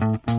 Mm-hmm.